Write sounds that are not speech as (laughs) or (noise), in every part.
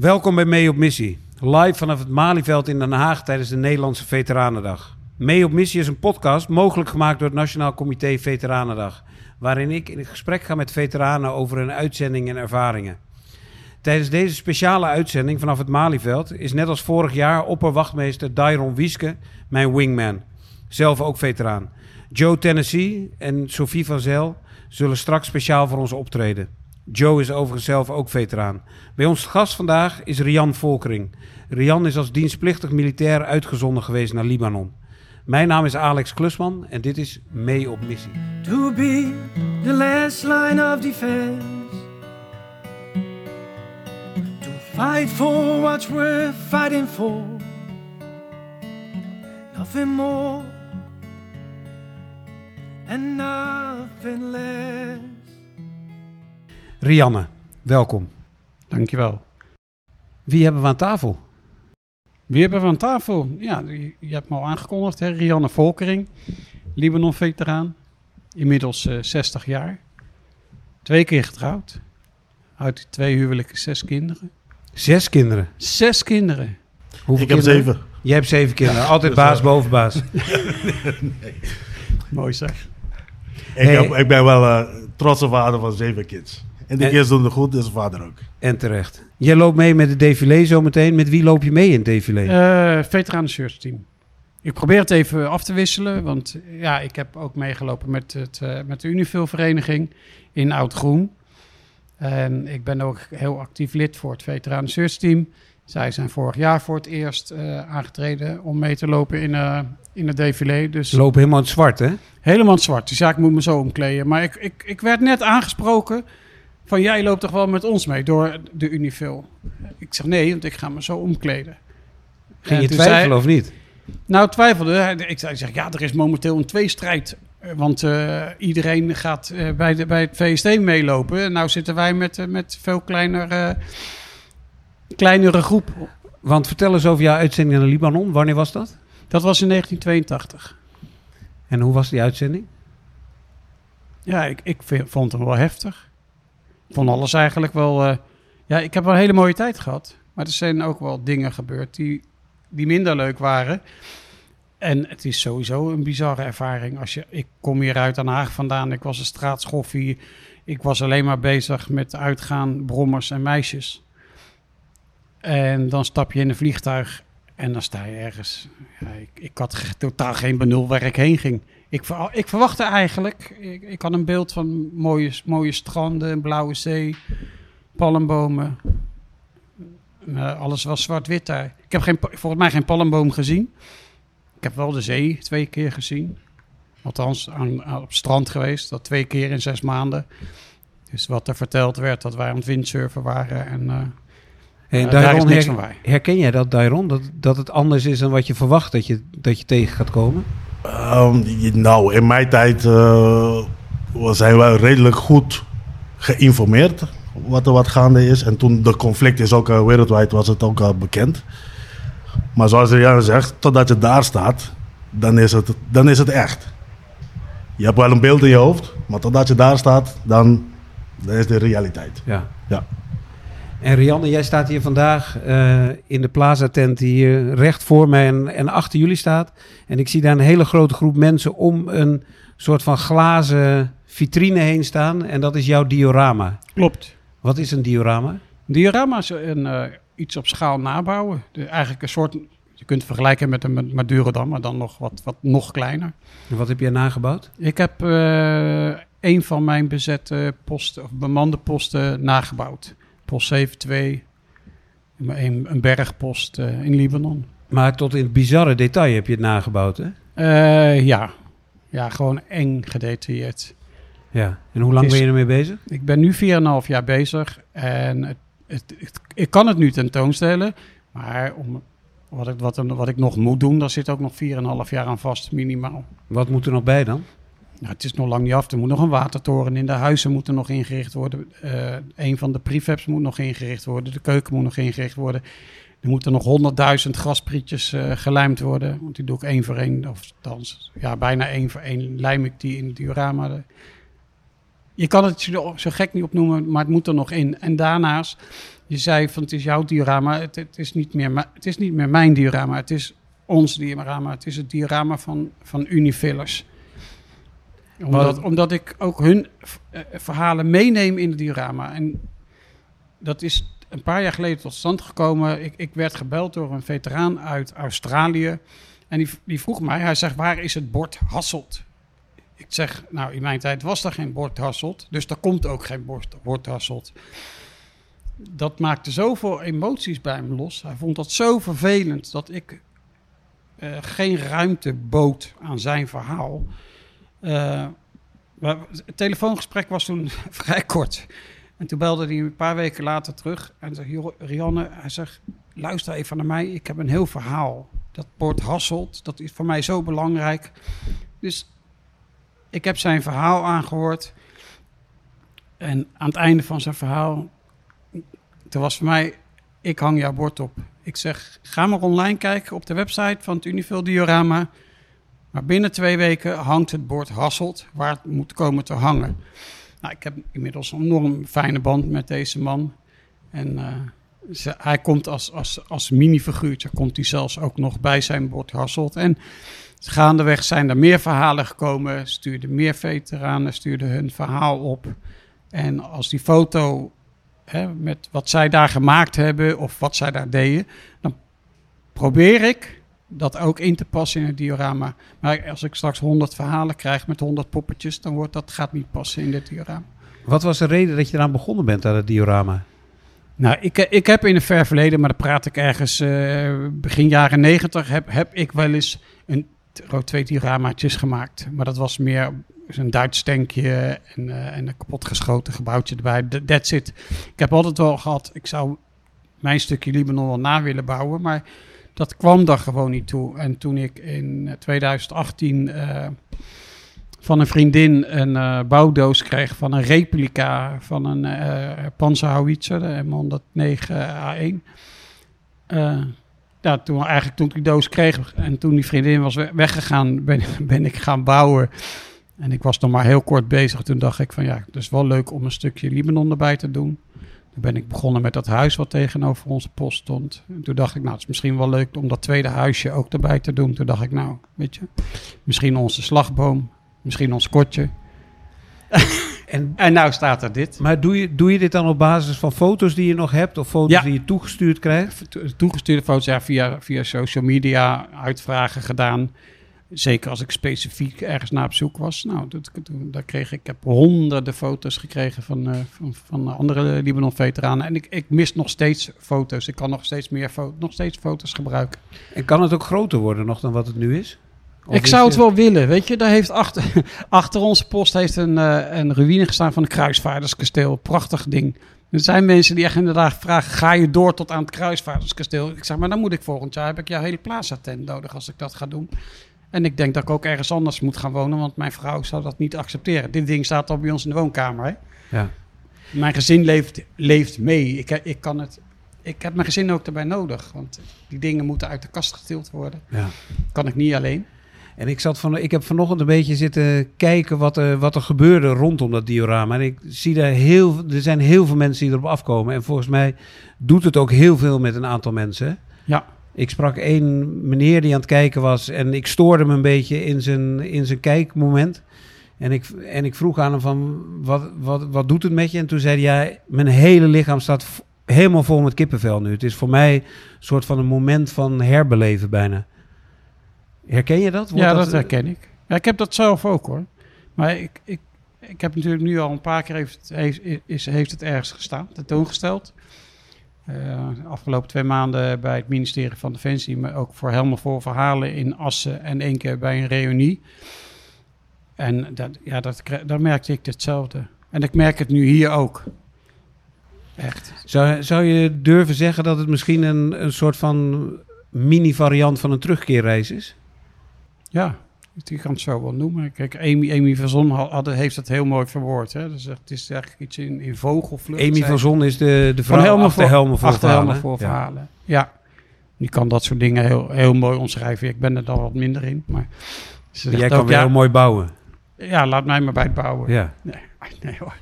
Welkom bij Mee op Missie. Live vanaf het Malieveld in Den Haag tijdens de Nederlandse Veteranendag. Mee op Missie is een podcast mogelijk gemaakt door het Nationaal Comité Veteranendag. Waarin ik in gesprek ga met veteranen over hun uitzending en ervaringen. Tijdens deze speciale uitzending vanaf het Malieveld is net als vorig jaar opperwachtmeester Dairon Wieske mijn wingman. Zelf ook veteraan. Joe Tennessee en Sophie van Zel zullen straks speciaal voor ons optreden. Joe is overigens zelf ook veteraan. Bij ons gast vandaag is Rian Volkering. Rian is als dienstplichtig militair uitgezonden geweest naar Libanon. Mijn naam is Alex Klusman en dit is Mee op Missie. To be the last line of defense. To fight for what's worth fighting for. Nothing more and nothing less. Rianne, welkom. Dankjewel. Wie hebben we aan tafel? Wie hebben we aan tafel? Ja, je hebt me al aangekondigd, hè? Rianne Volkering, Libanon-veteraan. Inmiddels eh, 60 jaar. Twee keer getrouwd. Uit die twee huwelijken zes kinderen. Zes kinderen. Zes kinderen. Hoeveel Ik heb kinderen? zeven. Jij hebt zeven kinderen. Altijd Dus, baas eh, boven baas. (laughs) Mooi zeg. Ik, Hey. heb- ik ben wel eh trotse vader van zeven kids. En die En- kids doen het goed, dus vader ook. En terecht. Jij loopt mee met het défilé zometeen. Met wie loop je mee in het défilé? Eh veteranen search team. Ik probeer het even af te wisselen, want ja, ik heb ook meegelopen met, het, eh, met de Unifil-vereniging in Oud-Groen. En ik ben ook heel actief lid voor het veteranen search team. Zij zijn vorig jaar voor het eerst eh, aangetreden om mee te lopen in, eh, in het défilé. Dus Ze lopen helemaal in het zwart, hè? helemaal in het zwart. Dus ja, ik moet me zo omkleden. Maar ik, ik, ik werd net aangesproken van jij loopt toch wel met ons mee door de Unifil. Ik zeg nee, want ik ga me zo omkleden. Ging je twijfelen zei- of niet? nou, twijfelde. Ik zei, zeg, ja, er is momenteel een tweestrijd. Eh, Want eh, iedereen gaat eh, bij, de, bij het VST meelopen. En nou zitten wij met, met veel kleiner, kleinere groep. Want vertel eens over jouw uitzending naar Libanon. Wanneer was dat? Dat was in 1982. En hoe was die uitzending? Ja, ik, ik vond hem wel heftig. Vond alles eigenlijk wel... eh, ja, ik heb wel een hele mooie tijd gehad. Maar er zijn ook wel dingen gebeurd die, die minder leuk waren. En het is sowieso een bizarre ervaring. Als je, ik kom hier uit Den Haag vandaan. Ik was een straatschoffie. Ik was alleen maar bezig met uitgaan, brommers en meisjes. En dan stap je in een vliegtuig en dan sta je ergens. Ik, ik had totaal geen benul waar ik heen ging. Ik, ik verwachtte eigenlijk, ik, ik had een beeld van mooie, mooie stranden, een blauwe zee, palmbomen. Eh, alles was zwart-wit daar. Ik heb geen, volgens mij geen palmboom gezien. Ik heb wel de zee twee keer gezien. Althans, aan, aan- op het strand geweest. Dat twee keer in zes maanden. Dus wat er verteld werd, dat wij aan het windsurfen waren. En eh, daar is Dairon, her- herken jij dat, Dairon? Dat, dat het anders is dan wat je verwacht dat je, dat je tegen gaat komen? Ehm, nou, in mijn tijd eh, zijn wij redelijk goed geïnformeerd wat er wat gaande is. En toen de conflict is ook eh, wereldwijd was het ook al bekend. Maar zoals Rianne zegt, totdat je daar staat, dan is, het, dan is het echt. Je hebt wel een beeld in je hoofd, maar totdat je daar staat, dan, dan is de realiteit. Ja. Ja. En Rianne, jij staat hier vandaag eh, in de Plaza-tent die hier recht voor mij en, en achter jullie staat. En ik zie daar een hele grote groep mensen om een soort van glazen vitrine heen staan. En dat is jouw diorama. Klopt. Wat is een diorama? Diorama is een, eh, iets op schaal nabouwen. De, eigenlijk een soort, je kunt het vergelijken met een Madurodam, maar dan nog wat, wat nog kleiner. En wat heb jij nagebouwd? Ik heb eh, een van mijn bezette posten, of bemande posten, nagebouwd. Post 72, een, een bergpost eh, in Libanon. Maar tot in het bizarre detail heb je het nagebouwd, hè? Eh, ja. ja, gewoon eng gedetailleerd. Ja. En hoe lang Is- ben je ermee bezig? Ik ben nu 4,5 jaar bezig en het, het, het- ik kan het nu tentoonstellen, maar om, wat, ik, wat, wat ik nog moet doen, daar zit ook nog 4,5 jaar aan vast, minimaal. Wat moet er nog bij dan? Nou, het is nog lang niet af. Er moet nog een watertoren in. De huizen moeten nog ingericht worden. Eh een van de prefabs moet nog ingericht worden. De keuken moet nog ingericht worden. Er moeten nog 100.000 grasprietjes eh, gelijmd worden. Want die doe ik één voor één. Of althans, ja, bijna één voor één lijm ik die in het diorama. Je kan het zo gek niet opnoemen, maar het moet er nog in. En daarnaast je zei van het is jouw diorama, het, is niet meer, het is niet meer mijn diorama, het is ons diorama. Het is het diorama van, van Unifillers. Omdat, ik ook hun eh, verhalen meeneem in het diorama. En dat is een paar jaar geleden tot stand gekomen. Ik, ik werd gebeld door een veteraan uit Australië. En die, die vroeg mij, hij zegt, waar is het bord Hasselt? Ik zeg, nou, in mijn tijd was er geen bord Hasselt. Dus er komt ook geen bord, bord Hasselt. Dat maakte zoveel emoties bij hem los. Hij vond dat zo vervelend dat ik eh, geen ruimte bood aan zijn verhaal. Eh, het telefoongesprek was toen (laughs) vrij kort. En toen belde hij een paar weken later terug en zei: "Joh, Rianne, hij zegt, luister even naar mij. Ik heb een heel verhaal. Dat bord Hasselt, dat is voor mij zo belangrijk. Dus ik heb zijn verhaal aangehoord. En aan het einde van zijn verhaal, toen was voor mij, ik hang jouw bord op. Ik zeg, ga maar online kijken op de website van het Unifil Diorama. Maar binnen twee weken hangt het bord Hasselt, waar het moet komen te hangen. Nou, ik heb inmiddels een enorm fijne band met deze man. En eh, ze- hij komt als, als, als minifiguurtje, komt hij zelfs ook nog bij zijn bord Hasselt. En gaandeweg zijn er meer verhalen gekomen, stuurden meer veteranen, stuurden hun verhaal op. En als die foto hè, met wat zij daar gemaakt hebben of wat zij daar deden, dan probeer ik dat ook in te passen in het diorama. Maar als ik straks 100 verhalen krijg met 100 poppetjes, dan wordt dat gaat niet passen in dit diorama. Wat was de reden dat je eraan begonnen bent aan het diorama? Nou, ik, ik heb in het ver verleden, maar dan praat ik ergens eh, begin jaren 90, heb, heb ik wel eens een rood twee dioramaatjes gemaakt. Maar dat was meer een Duits tankje en, eh, en een kapotgeschoten gebouwtje erbij. Th- That's it. Ik heb altijd wel gehad, ik zou mijn stukje Libanon wel na willen bouwen, maar dat kwam daar gewoon niet toe. En toen ik in eh, 2018 eh, van een vriendin een eh, bouwdoos kreeg van een replica van een eh Panzerhauwitzer, de M109 A1. Eh, ja, toen eigenlijk toen ik die doos kreeg en toen die vriendin was we- weggegaan, ben, (laughs) ben ik gaan bouwen. En ik was nog maar heel kort bezig. Toen dacht ik van ja, het is wel leuk om een stukje Libanon erbij te doen. Toen ben ik begonnen met dat huis wat tegenover onze post stond. En toen dacht ik, nou, het is misschien wel leuk om dat tweede huisje ook erbij te doen. Toen dacht ik, nou, weet je, misschien onze slagboom, misschien ons kotje. (laughs) En, En nou staat er dit. maar doe je, doe je dit dan op basis van foto's die je nog hebt of foto's Ja. die je toegestuurd krijgt? To- Toegestuurde foto's ja, via, via social media, uitvragen gedaan. Zeker als ik specifiek ergens naar op zoek was. Nou, dat, daar kreeg ik, ik heb honderden foto's gekregen van, eh, van, van andere Libanon-veteranen. En ik, ik mis nog steeds foto's. Ik kan nog steeds meer fo- nog steeds foto's gebruiken. En kan het ook groter worden nog dan wat het nu is? Of ik zou het wel willen. Weet je, daar heeft achter, (laughs) achter onze post heeft een, eh, een ruïne gestaan van een kruisvaarderskasteel. Prachtig ding. Er zijn mensen die echt inderdaad vragen: ga je door tot aan het kruisvaarderskasteel? Ik zeg, maar dan moet ik volgend jaar heb ik jouw hele plaza tent nodig als ik dat ga doen. En ik denk dat ik ook ergens anders moet gaan wonen, want mijn vrouw zou dat niet accepteren. Dit ding staat al bij ons in de woonkamer. Hè? Ja. Mijn gezin leeft, leeft mee. Ik, ik, kan het, ik heb mijn gezin ook erbij nodig, want die dingen moeten uit de kast getild worden. Ja. Kan ik niet alleen. En ik, zat van, ik heb vanochtend een beetje zitten kijken wat er, wat er gebeurde rondom dat diorama. En ik zie daar heel, er zijn heel veel mensen die erop afkomen. En volgens mij doet het ook heel veel met een aantal mensen. Ja. Ik sprak één meneer die aan het kijken was en ik stoorde hem een beetje in zijn, in zijn kijkmoment. En ik, en ik vroeg aan hem van, wat, wat, wat doet het met je? En toen zei hij, mijn hele lichaam staat helemaal vol met kippenvel nu. Het is voor mij een soort van een moment van herbeleven bijna. Herken je dat? Wordt ja, dat, herken ik. Ja, ik heb dat zelf ook hoor. Maar ik, ik, ik heb natuurlijk nu al een paar keer heeft, heeft, is, heeft het ergens gestaan, tentoongesteld. Eh, de afgelopen twee maanden bij het ministerie van Defensie, maar ook voor helemaal voor verhalen in Assen en één keer bij een reunie. En dat, ja, dat, daar merkte ik hetzelfde. En ik merk het nu hier ook. Echt. Zou, zou je durven zeggen dat het misschien een, een soort van mini-variant van een terugkeerreis is? Ja, je kan het zo wel noemen. Kijk, Amy, Amy van Zon had, had- heeft het heel mooi verwoord. Hè? Dus het is eigenlijk iets in, in vogelvlucht. Amy van Zon is de, de Van vrouw helmen achter voor, helmen voor achter helmen verhalen. voor Ja. verhalen. Ja. Die kan dat soort dingen heel, heel mooi omschrijven. Ik ben er dan wat minder in. Maar ze Jij kan ook, weer ja, heel mooi bouwen. ja, laat mij maar bij het bouwen. Ja. Nee, (laughs) nee hoor.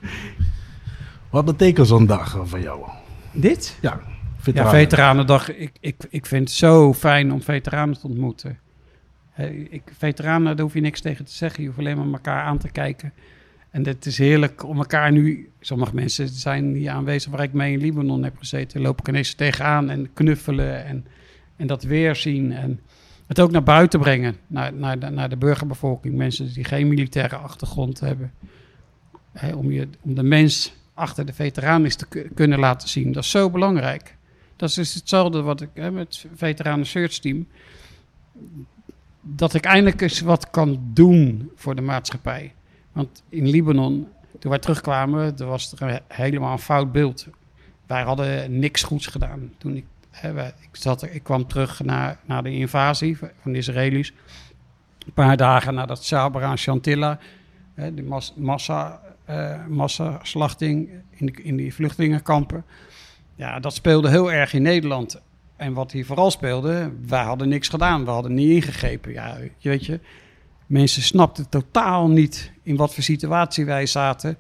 Wat betekent zo'n dag eh, voor jou? Dit? Ja, Ja, veteranen. Veteranendag. Ik, ik, ik vind het zo fijn om veteranen te ontmoeten. Ik, veteranen, daar hoef je niks tegen te zeggen. Je hoeft alleen maar elkaar aan te kijken. En het is heerlijk om elkaar nu... Sommige mensen zijn hier aanwezig waar ik mee in Libanon heb gezeten. Loop ik ineens tegenaan en knuffelen en, en dat weer zien. En het ook naar buiten brengen. Naar, naar, de, naar de burgerbevolking. Mensen die geen militaire achtergrond hebben. Om, je, om de mens achter de veteraan eens te ku- kunnen laten zien. Dat is zo belangrijk. Dat is hetzelfde wat ik met het Veteranen Search Team. Dat ik eindelijk eens wat kan doen voor de maatschappij. Want in Libanon, toen wij terugkwamen, er was er een- helemaal een fout beeld. Wij hadden niks goeds gedaan. Toen ik, hè, ik, zat, ik kwam terug na, na de invasie van de Israëli's. Een paar dagen nadat Sabra en Chantilla, hè, de mas, massa, eh, massaslachting in, in die vluchtelingenkampen. Ja, dat speelde heel erg in Nederland. En wat hier vooral speelde, wij hadden niks gedaan. We hadden niet ingegrepen. Ja, je weet je, mensen snapten totaal niet in wat voor situatie wij zaten.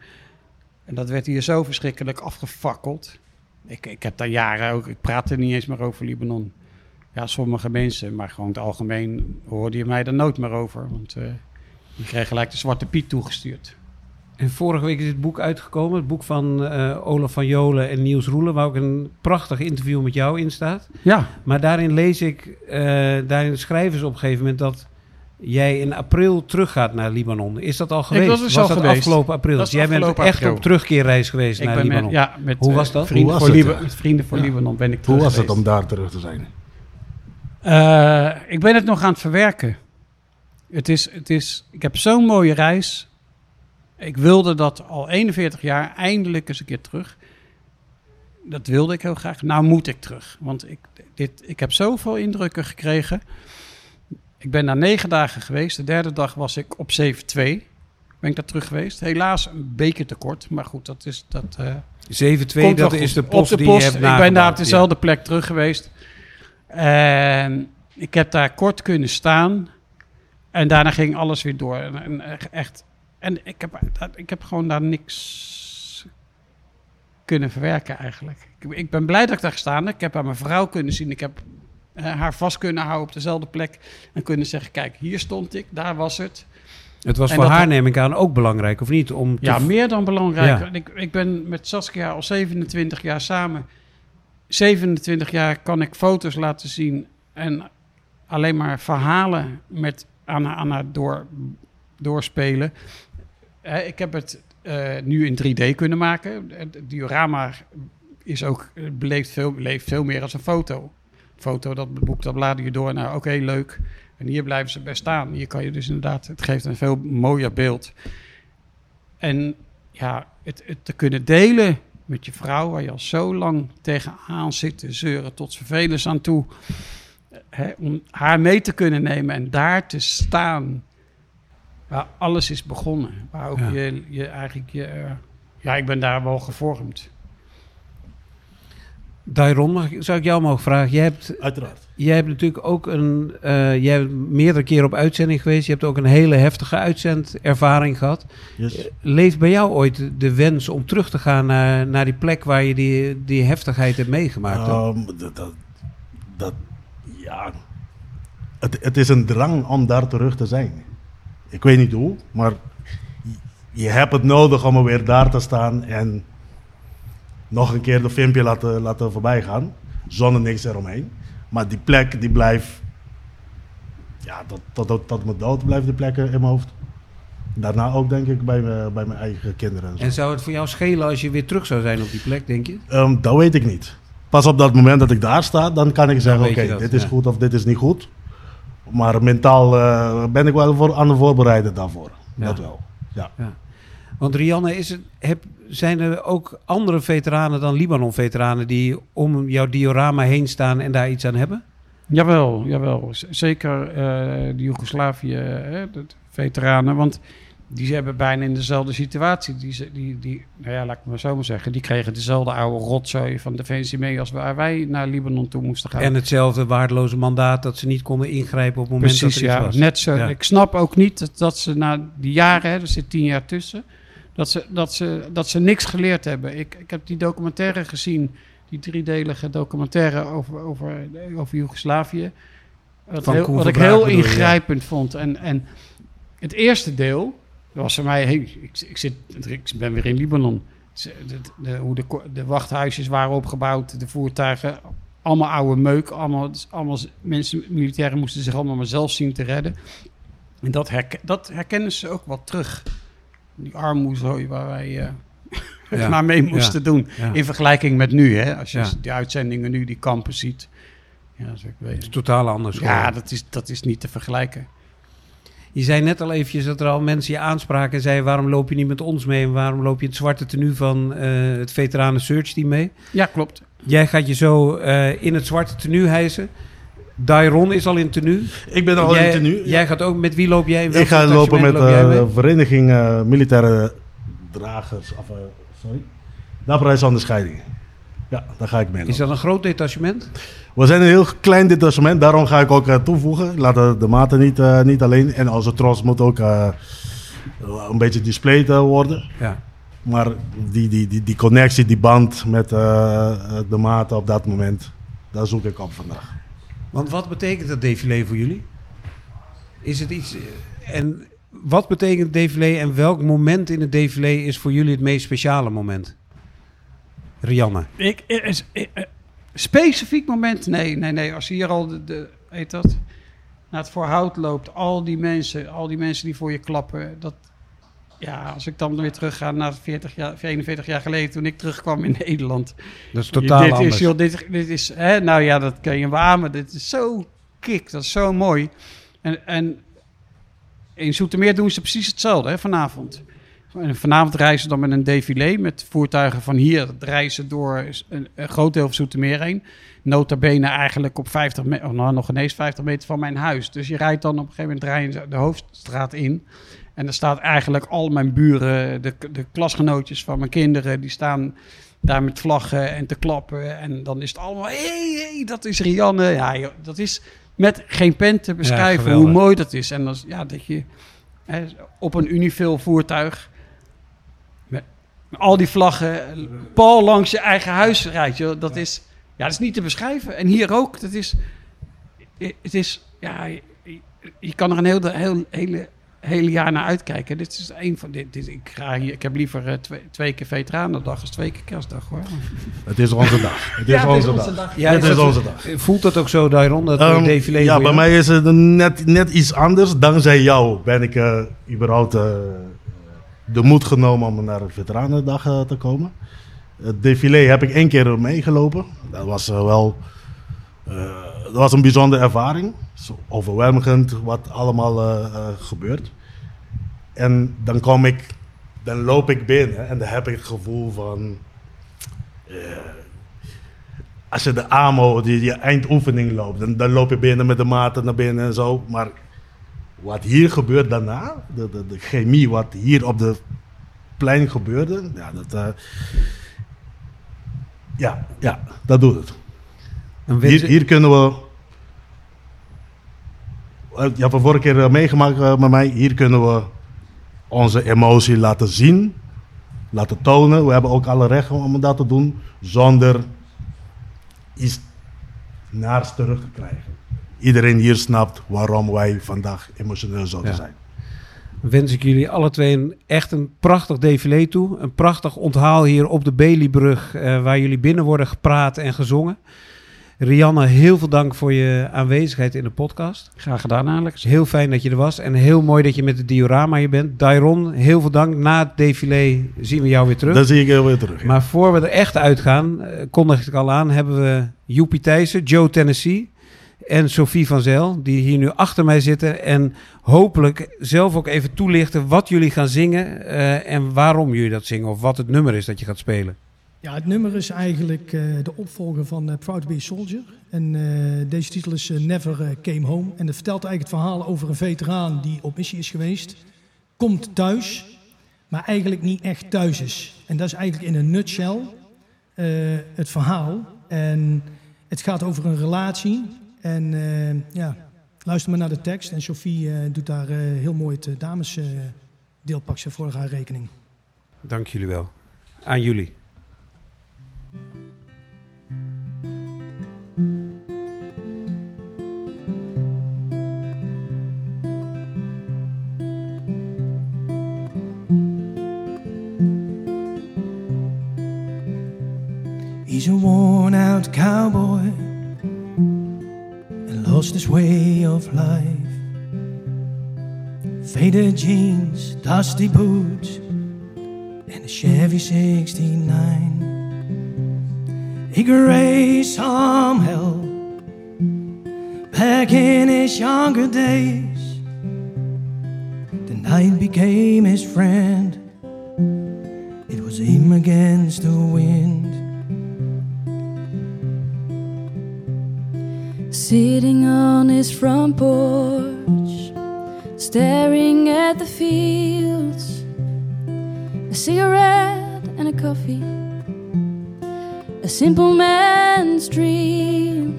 En dat werd hier zo verschrikkelijk afgefakkeld. Ik, ik heb daar jaren ook, ik praat er niet eens meer over Libanon. Ja, sommige mensen, maar gewoon het algemeen hoorde je mij er nooit meer over. Want eh je kreeg gelijk de Zwarte Piet toegestuurd. En vorige week is dit boek uitgekomen. Het boek van eh, Olaf van Jolen en Niels Roelen. Waar ook een prachtig interview met jou in staat. Ja, Maar daarin lees ik, eh, daarin schrijven ze op een gegeven moment dat jij in april teruggaat naar Libanon. Is dat al geweest? was dus al dat geweest. afgelopen april? Dat is jij bent afgelopen echt april. op terugkeerreis geweest ik naar ben met, Libanon. ja, met Hoe eh, was dat? Vrienden, Hoe voor, was het, Liba- vrienden voor Ja. Libanon ben ik Hoe terug was het om daar terug te zijn? Eh, ik ben het nog aan het verwerken. Het is, het is, ik heb zo'n mooie reis. Ik wilde dat al 41 jaar eindelijk eens een keer terug. Dat wilde ik heel graag. Nou moet ik terug. Want ik, dit, ik heb zoveel indrukken gekregen. Ik ben daar negen dagen geweest. De derde dag was ik op 7-2. Ben ik daar terug geweest. Helaas een beker tekort. Maar goed, dat is... Dat, eh, 7-2, Komt wel dat is de post op de die je hebt Ik ben daar op dezelfde plek terug geweest. En ik heb daar kort kunnen staan. En daarna ging alles weer door. En echt. En ik heb, ik heb gewoon daar niks kunnen verwerken eigenlijk. Ik, ik ben blij dat ik daar gestaan heb. Ik heb aan mijn vrouw kunnen zien. Ik heb eh, haar vast kunnen houden op dezelfde plek. En kunnen zeggen, kijk, hier stond ik. Daar was het. Het was En voor haar, neem ik aan, ook belangrijk, of niet? Om Ja, meer dan belangrijk. Ja. Ik, ik ben met Saskia al 27 jaar samen. 27 jaar kan ik foto's laten zien en alleen maar verhalen met, aan, haar- aan haar door, doorspelen. Hè, ik heb het eh, nu in 3D kunnen maken. Het diorama is ook, beleeft veel, leeft veel meer als een foto. Foto, dat boek, dat blader je door naar, oké, leuk. En hier blijven ze best staan. Hier kan je dus inderdaad, het geeft een veel mooier beeld. En ja, het, het te kunnen delen met je vrouw, waar je al zo lang tegenaan zit te zeuren tot vervelens aan toe. Hè, om haar mee te kunnen nemen en daar te staan waar alles is begonnen. Waar ook Ja. je, je eigenlijk je... eh, ja, ik ben daar wel gevormd. Dairon, mag ik, zou ik jou mogen vragen? Jij hebt, Uiteraard. jij hebt natuurlijk ook een... eh, jij bent meerdere keren op uitzending geweest. Je hebt ook een hele heftige uitzendervaring gehad. Yes. Leeft bij jou ooit de- wens om terug te gaan naar, naar die plek waar je die, die heftigheid hebt meegemaakt? Ehm, dat, dat, dat- ja. Het, het is een drang om daar terug te zijn. Ik weet niet hoe, maar je, hebt het nodig om er weer daar te staan en nog een keer de filmpje laten, laten voorbij gaan. Zonder niks eromheen. Maar die plek die blijft. Ja, tot, tot, tot, tot mijn dood blijft die plek in mijn hoofd. Daarna ook denk ik bij, mijn- bij mijn eigen kinderen. En zo. En zou het voor jou schelen als je weer terug zou zijn op die plek, denk je? Ehm, dat weet ik niet. Pas op dat moment dat ik daar sta, dan kan ik zeggen: oké, dit is goed of dit is niet goed. Maar mentaal eh, ben ik wel voor, aan het voorbereiden daarvoor. Ja. Dat wel. Ja. Want Rianne, is het, heb, zijn er ook andere veteranen dan Libanon-veteranen die om jouw diorama heen staan en daar iets aan hebben? Jawel, jawel. Z- Zeker eh, de Joegoslavië, hè, de veteranen. Want die hebben bijna in dezelfde situatie. Die, die, die, nou ja, laat ik maar zo maar zeggen. Die kregen dezelfde oude rotzooi van Defensie mee als waar wij naar Libanon toe moesten gaan. En hetzelfde waardeloze mandaat dat ze niet konden ingrijpen op het moment Precies, dat er ja. was. Net zo. Ja. Ik snap ook niet dat, dat ze na die jaren, hè, er zit tien jaar tussen, dat ze, dat ze, dat ze niks geleerd hebben. Ik, ik heb die documentaire gezien die driedelige documentaire over, over, over Joegoslavië. Wat, heel- wat ik heel ja. ingrijpend vond. En, en het eerste deel was voor mij... Hey, ik, ik, zit, ik ben weer in Libanon. De, de, de- hoe de, de wachthuisjes waren opgebouwd, de voertuigen... Allemaal oude meuk, allemaal, dus allemaal mensen, militairen moesten zich allemaal maar zelf zien te redden. En dat, herken, dat herkennen ze ook wel terug. Die armoezooi waar wij (laughs) Ja, maar mee moesten doen. Ja. In vergelijking met nu, hè? als je die uitzendingen nu, die kampen ziet. Ja, dat is ook Het is weet. totaal anders. ja dat, is, dat is niet te vergelijken. Je zei net al eventjes dat er al mensen je aanspraken en zeiden... waarom loop je niet met ons mee en waarom loop je het zwarte tenue van eh, het Veteranen Search Team mee? Ja, klopt. Jij gaat je zo eh, in het zwarte tenue hijsen. Dairon is al in tenue. Ik ben al jij, in tenue. Jij gaat ook, met wie loop jij? Ik ga lopen met jij eh, de vereniging eh, militaire dragers. Of, eh, sorry. Dapperheidsonderscheiding. Ja, daar ga ik mee. Is dat een groot detachement? We zijn een heel klein detachement, daarom ga ik ook eh, toevoegen. Ik Laat de, de maten niet, eh, niet alleen. En onze trots moet ook eh, een beetje displayed worden. Ja. Maar die, die, die, die connectie, die band met de maten op dat moment, daar zoek ik op vandaag. Want wat betekent dat défilé voor jullie? Is het iets... En wat betekent het défilé en welk moment in het défilé is voor jullie het meest speciale moment? Rianne. Ik, is, eh, specifiek moment? Nee, nee, nee. Als je hier al de, de heet dat, naar het voorhout loopt, al die mensen, al die mensen die voor je klappen, dat, ja, als ik dan weer terug ga naar 40 jaar, 41 jaar geleden, toen ik terugkwam in Nederland. Dat is totaal dit anders. Is, joh, dit, dit is, hè, nou ja, dat kun je beamen. Dit is zo kick, dat is zo mooi. En, en in Zoetermeer doen ze precies hetzelfde hè, vanavond. En vanavond reizen ze dan met een défilé met voertuigen van hier. Reizen door een, een groot deel van Zoetermeer heen. Nota bene eigenlijk op 50 meter, nou, nog ineens 50 meter van mijn huis. Dus je rijdt dan op een gegeven moment rij de hoofdstraat in. En er staat eigenlijk al mijn buren, de, de klasgenootjes van mijn kinderen, die staan daar met vlaggen en te klappen. En dan is het allemaal, hé, hey, hey, dat is Rianne. Ja, joh, dat is met geen pen te beschrijven hoe mooi dat is. En dat, is, ja, dat je hè, op een Unifil voertuig al die vlaggen pal langs je eigen huis rijdt. Joh. Dat, is, ja, dat is niet te beschrijven. En hier ook. Dat is, het is, ja, je, je kan er een heel, heel, hele, hele jaar naar uitkijken. Dit is een van dit. dit ik, ga hier, ik heb liever eh, twee, twee keer Veteranendag als twee keer Kerstdag hoor. Het is onze dag. Het is Ja, het is onze onze dag. Ja, het is is dat- onze dag. Voelt dat ook zo, Dairon, dat Ehm, ja, bij jou? mij is het net, net iets anders. Dankzij jou ben ik eh, überhaupt eh, de moed genomen om naar de Veteranendag eh, te komen. Het défilé heb ik één keer meegelopen. Dat was eh, wel eh, dat was een bijzondere ervaring. Zo overweldigend wat allemaal gebeurt. En dan kom ik, dan loop ik binnen en dan heb ik het gevoel van als je de AMO, die, die eindoefening loopt, dan, dan loop je binnen met de maten naar binnen en zo. Maar wat hier gebeurt daarna, de, de, de chemie wat hier op de plein gebeurde, ja, dat, eh, ja, ja, dat doet het. Hier, hier kunnen we, eh, je hebt vorige keer eh, meegemaakt met mij, hier kunnen we onze emotie laten zien, laten tonen. We hebben ook alle rechten om dat te doen, zonder iets naars terug te krijgen. Iedereen hier snapt waarom wij vandaag emotioneel zouden Ja. zijn. wens ik jullie alle twee een, echt een prachtig défilé toe. Een prachtig onthaal hier op de Baileybrug, eh, waar jullie binnen worden gepraat en gezongen. Rianne, heel veel dank voor je aanwezigheid in de podcast. Graag gedaan, Alex. Het is heel fijn dat je er was en heel mooi dat je met het diorama hier bent. Dairon, heel veel dank. Na het défilé zien we jou weer terug. Dan zie ik heel weer terug. ja. Maar voor we er echt uitgaan, eh, kondig ik al aan, hebben we Joepie Thijssen, Joe Tennessee en Sophie van Zel, die hier nu achter mij zitten. En hopelijk zelf ook even toelichten wat jullie gaan zingen eh, en waarom jullie dat zingen. Of wat het nummer is dat je gaat spelen. Ja, het nummer is eigenlijk eh, de opvolger van eh, Proud to be a Soldier. En deze titel is Never Came Home. En het vertelt eigenlijk het verhaal over een veteraan die op missie is geweest. Komt thuis, maar eigenlijk niet echt thuis is. En dat is eigenlijk in een nutshell het verhaal. En het gaat over een relatie. En eh, ja, luister maar naar de tekst. En Sophie eh, doet daar eh, heel mooi het damesdeel pakt ze voor haar rekening. Dank jullie wel. Aan jullie. Faded jeans, dusty boots, and a Chevy 69. He raise some hell back in his younger days. The night became his friend, it was him against the wind. Sitting on his front porch, staring at the fields, a cigarette and a coffee, a simple man's dream.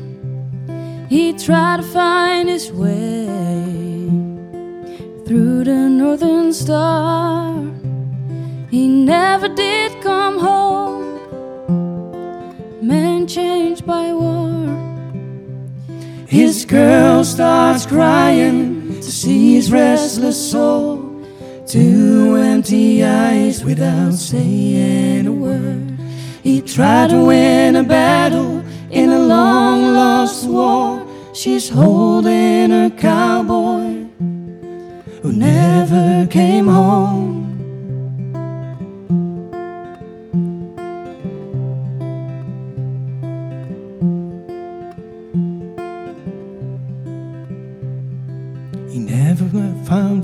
He tried to find his way through the northern star. He never did come home, man changed by war. His girl starts crying his restless soul. Two empty eyes without saying a word. He tried to win a battle in a long lost war. She's holding her cowboy who never came home.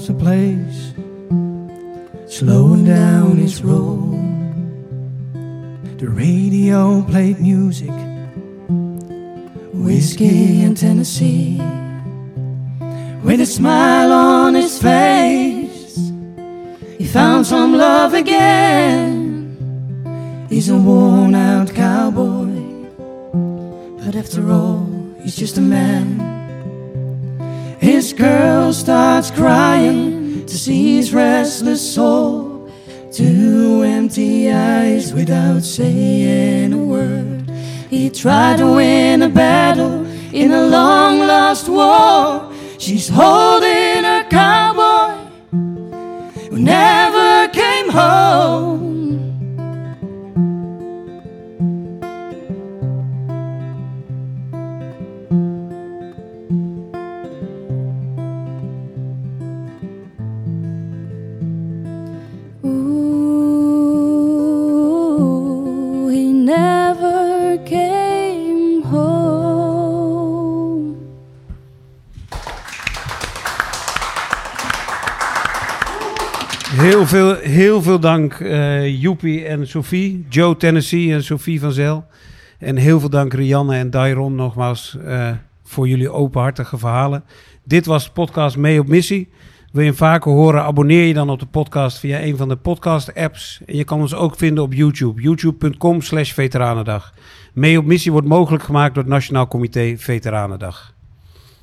A place slowing down its roll. The radio played music, whiskey and Tennessee. With a smile on his face, he found some love again. He's a worn out cowboy, but after all, he's just a man. His girl starts crying to see his restless soul. Two empty eyes without saying a word. He tried to win a battle in a long lost war. She's holding Heel veel, heel veel dank, eh Joepie en Sophie, Joe Tennessee en Sophie van Zel. En heel veel dank Rianne en Dairon nogmaals eh, voor jullie openhartige verhalen. Dit was de podcast Mee op Missie. Wil je hem vaker horen, abonneer je dan op de podcast via een van de podcast-apps. En je kan ons ook vinden op YouTube, youtube.com slash veteranendag. Mee op Missie wordt mogelijk gemaakt door het Nationaal Comité Veteranendag.